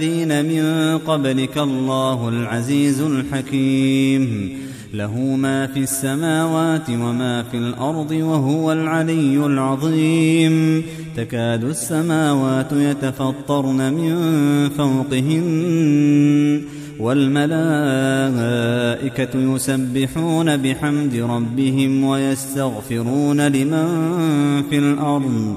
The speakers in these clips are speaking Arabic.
الذين من قبلك الله العزيز الحكيم. له ما في السماوات وما في الأرض وهو العلي العظيم. تكاد السماوات يتفطرن من فوقهن والملائكة يسبحون بحمد ربهم ويستغفرون لمن في الأرض.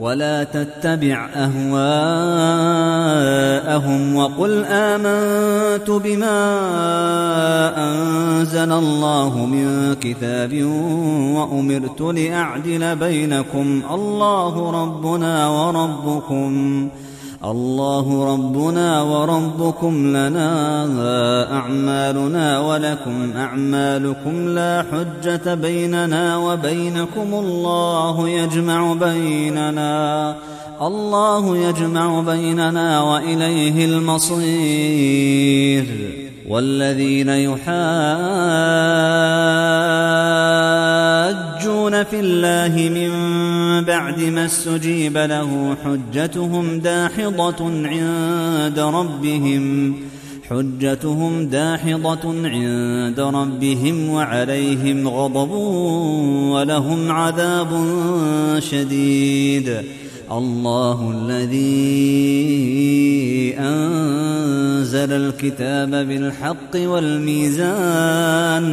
ولا تتبع أهواءهم وقل آمنت بما أنزل الله من كتاب وأمرت لأعدل بينكم. الله ربنا وربكم. الله ربنا وربكم لنا أعمالنا ولكم أعمالكم لا حجة بيننا وبينكم الله يجمع بيننا الله يجمع بيننا وإليه المصير والذين يحاجون في الله من بعد ما استجيب له حجتهم داحضة عند ربهم حجتهم داحضة عند ربهم وعليهم غضب ولهم عذاب شديد الله الذي أنزل الكتاب بالحق والميزان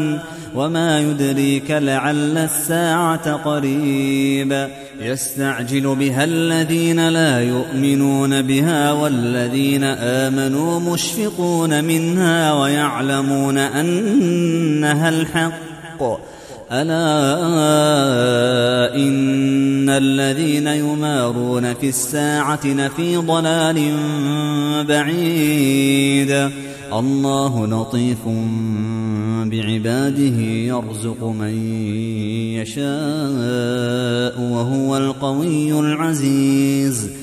وما يدريك لعل الساعة قريب. يستعجل بها الذين لا يؤمنون بها والذين آمنوا مشفقون منها ويعلمون أنها الحق. ألا إن الذين يمارون في الساعة لفي ضلال بعيد. الله لطيف بعباده يرزق من يشاء وهو القوي العزيز.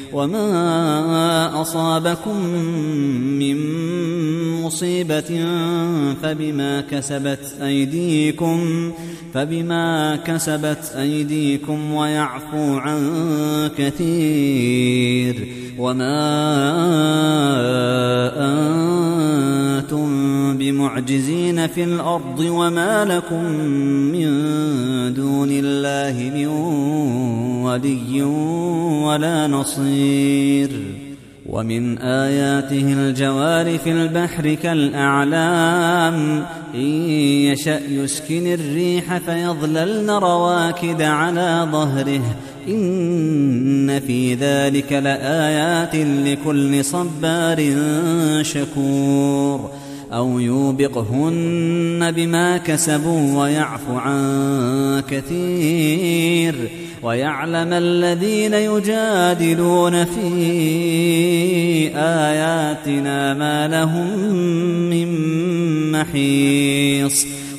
وما أصابكم من مصيبة فبما كسبت أيديكم فبما كسبت أيديكم ويعفو عن كثير وما أنتم بمعجزين في الأرض وما لكم من دون الله من ولي ولا نصير ومن آياته الجوار في البحر كالأعلام إن يشأ يسكن الريح فيظللن رواكد على ظهره إن في ذلك لآيات لكل صبار شكور أو يوبقهن بما كسبوا ويعفو عن كثير ويعلم الذين يجادلون في آياتنا ما لهم من محيص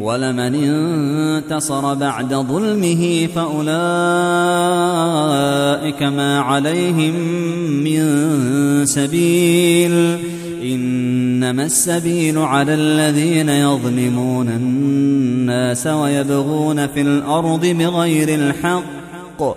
ولمن انتصر بعد ظلمه فأولئك ما عليهم من سبيل إنما السبيل على الذين يظلمون الناس ويبغون في الأرض بغير الحق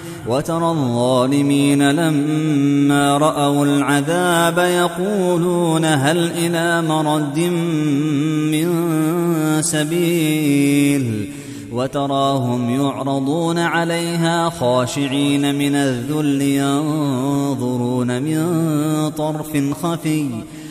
وترى الظالمين لما رأوا العذاب يقولون هل إلى مرد من سبيل وتراهم يعرضون عليها خاشعين من الذل ينظرون من طرف خفي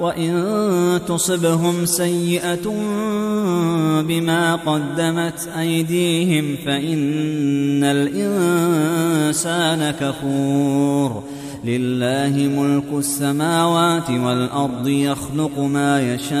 وإن تصبهم سيئة بما قدمت أيديهم فإن الإنسان كفور. لله ملك السماوات والأرض يخلق ما يشاء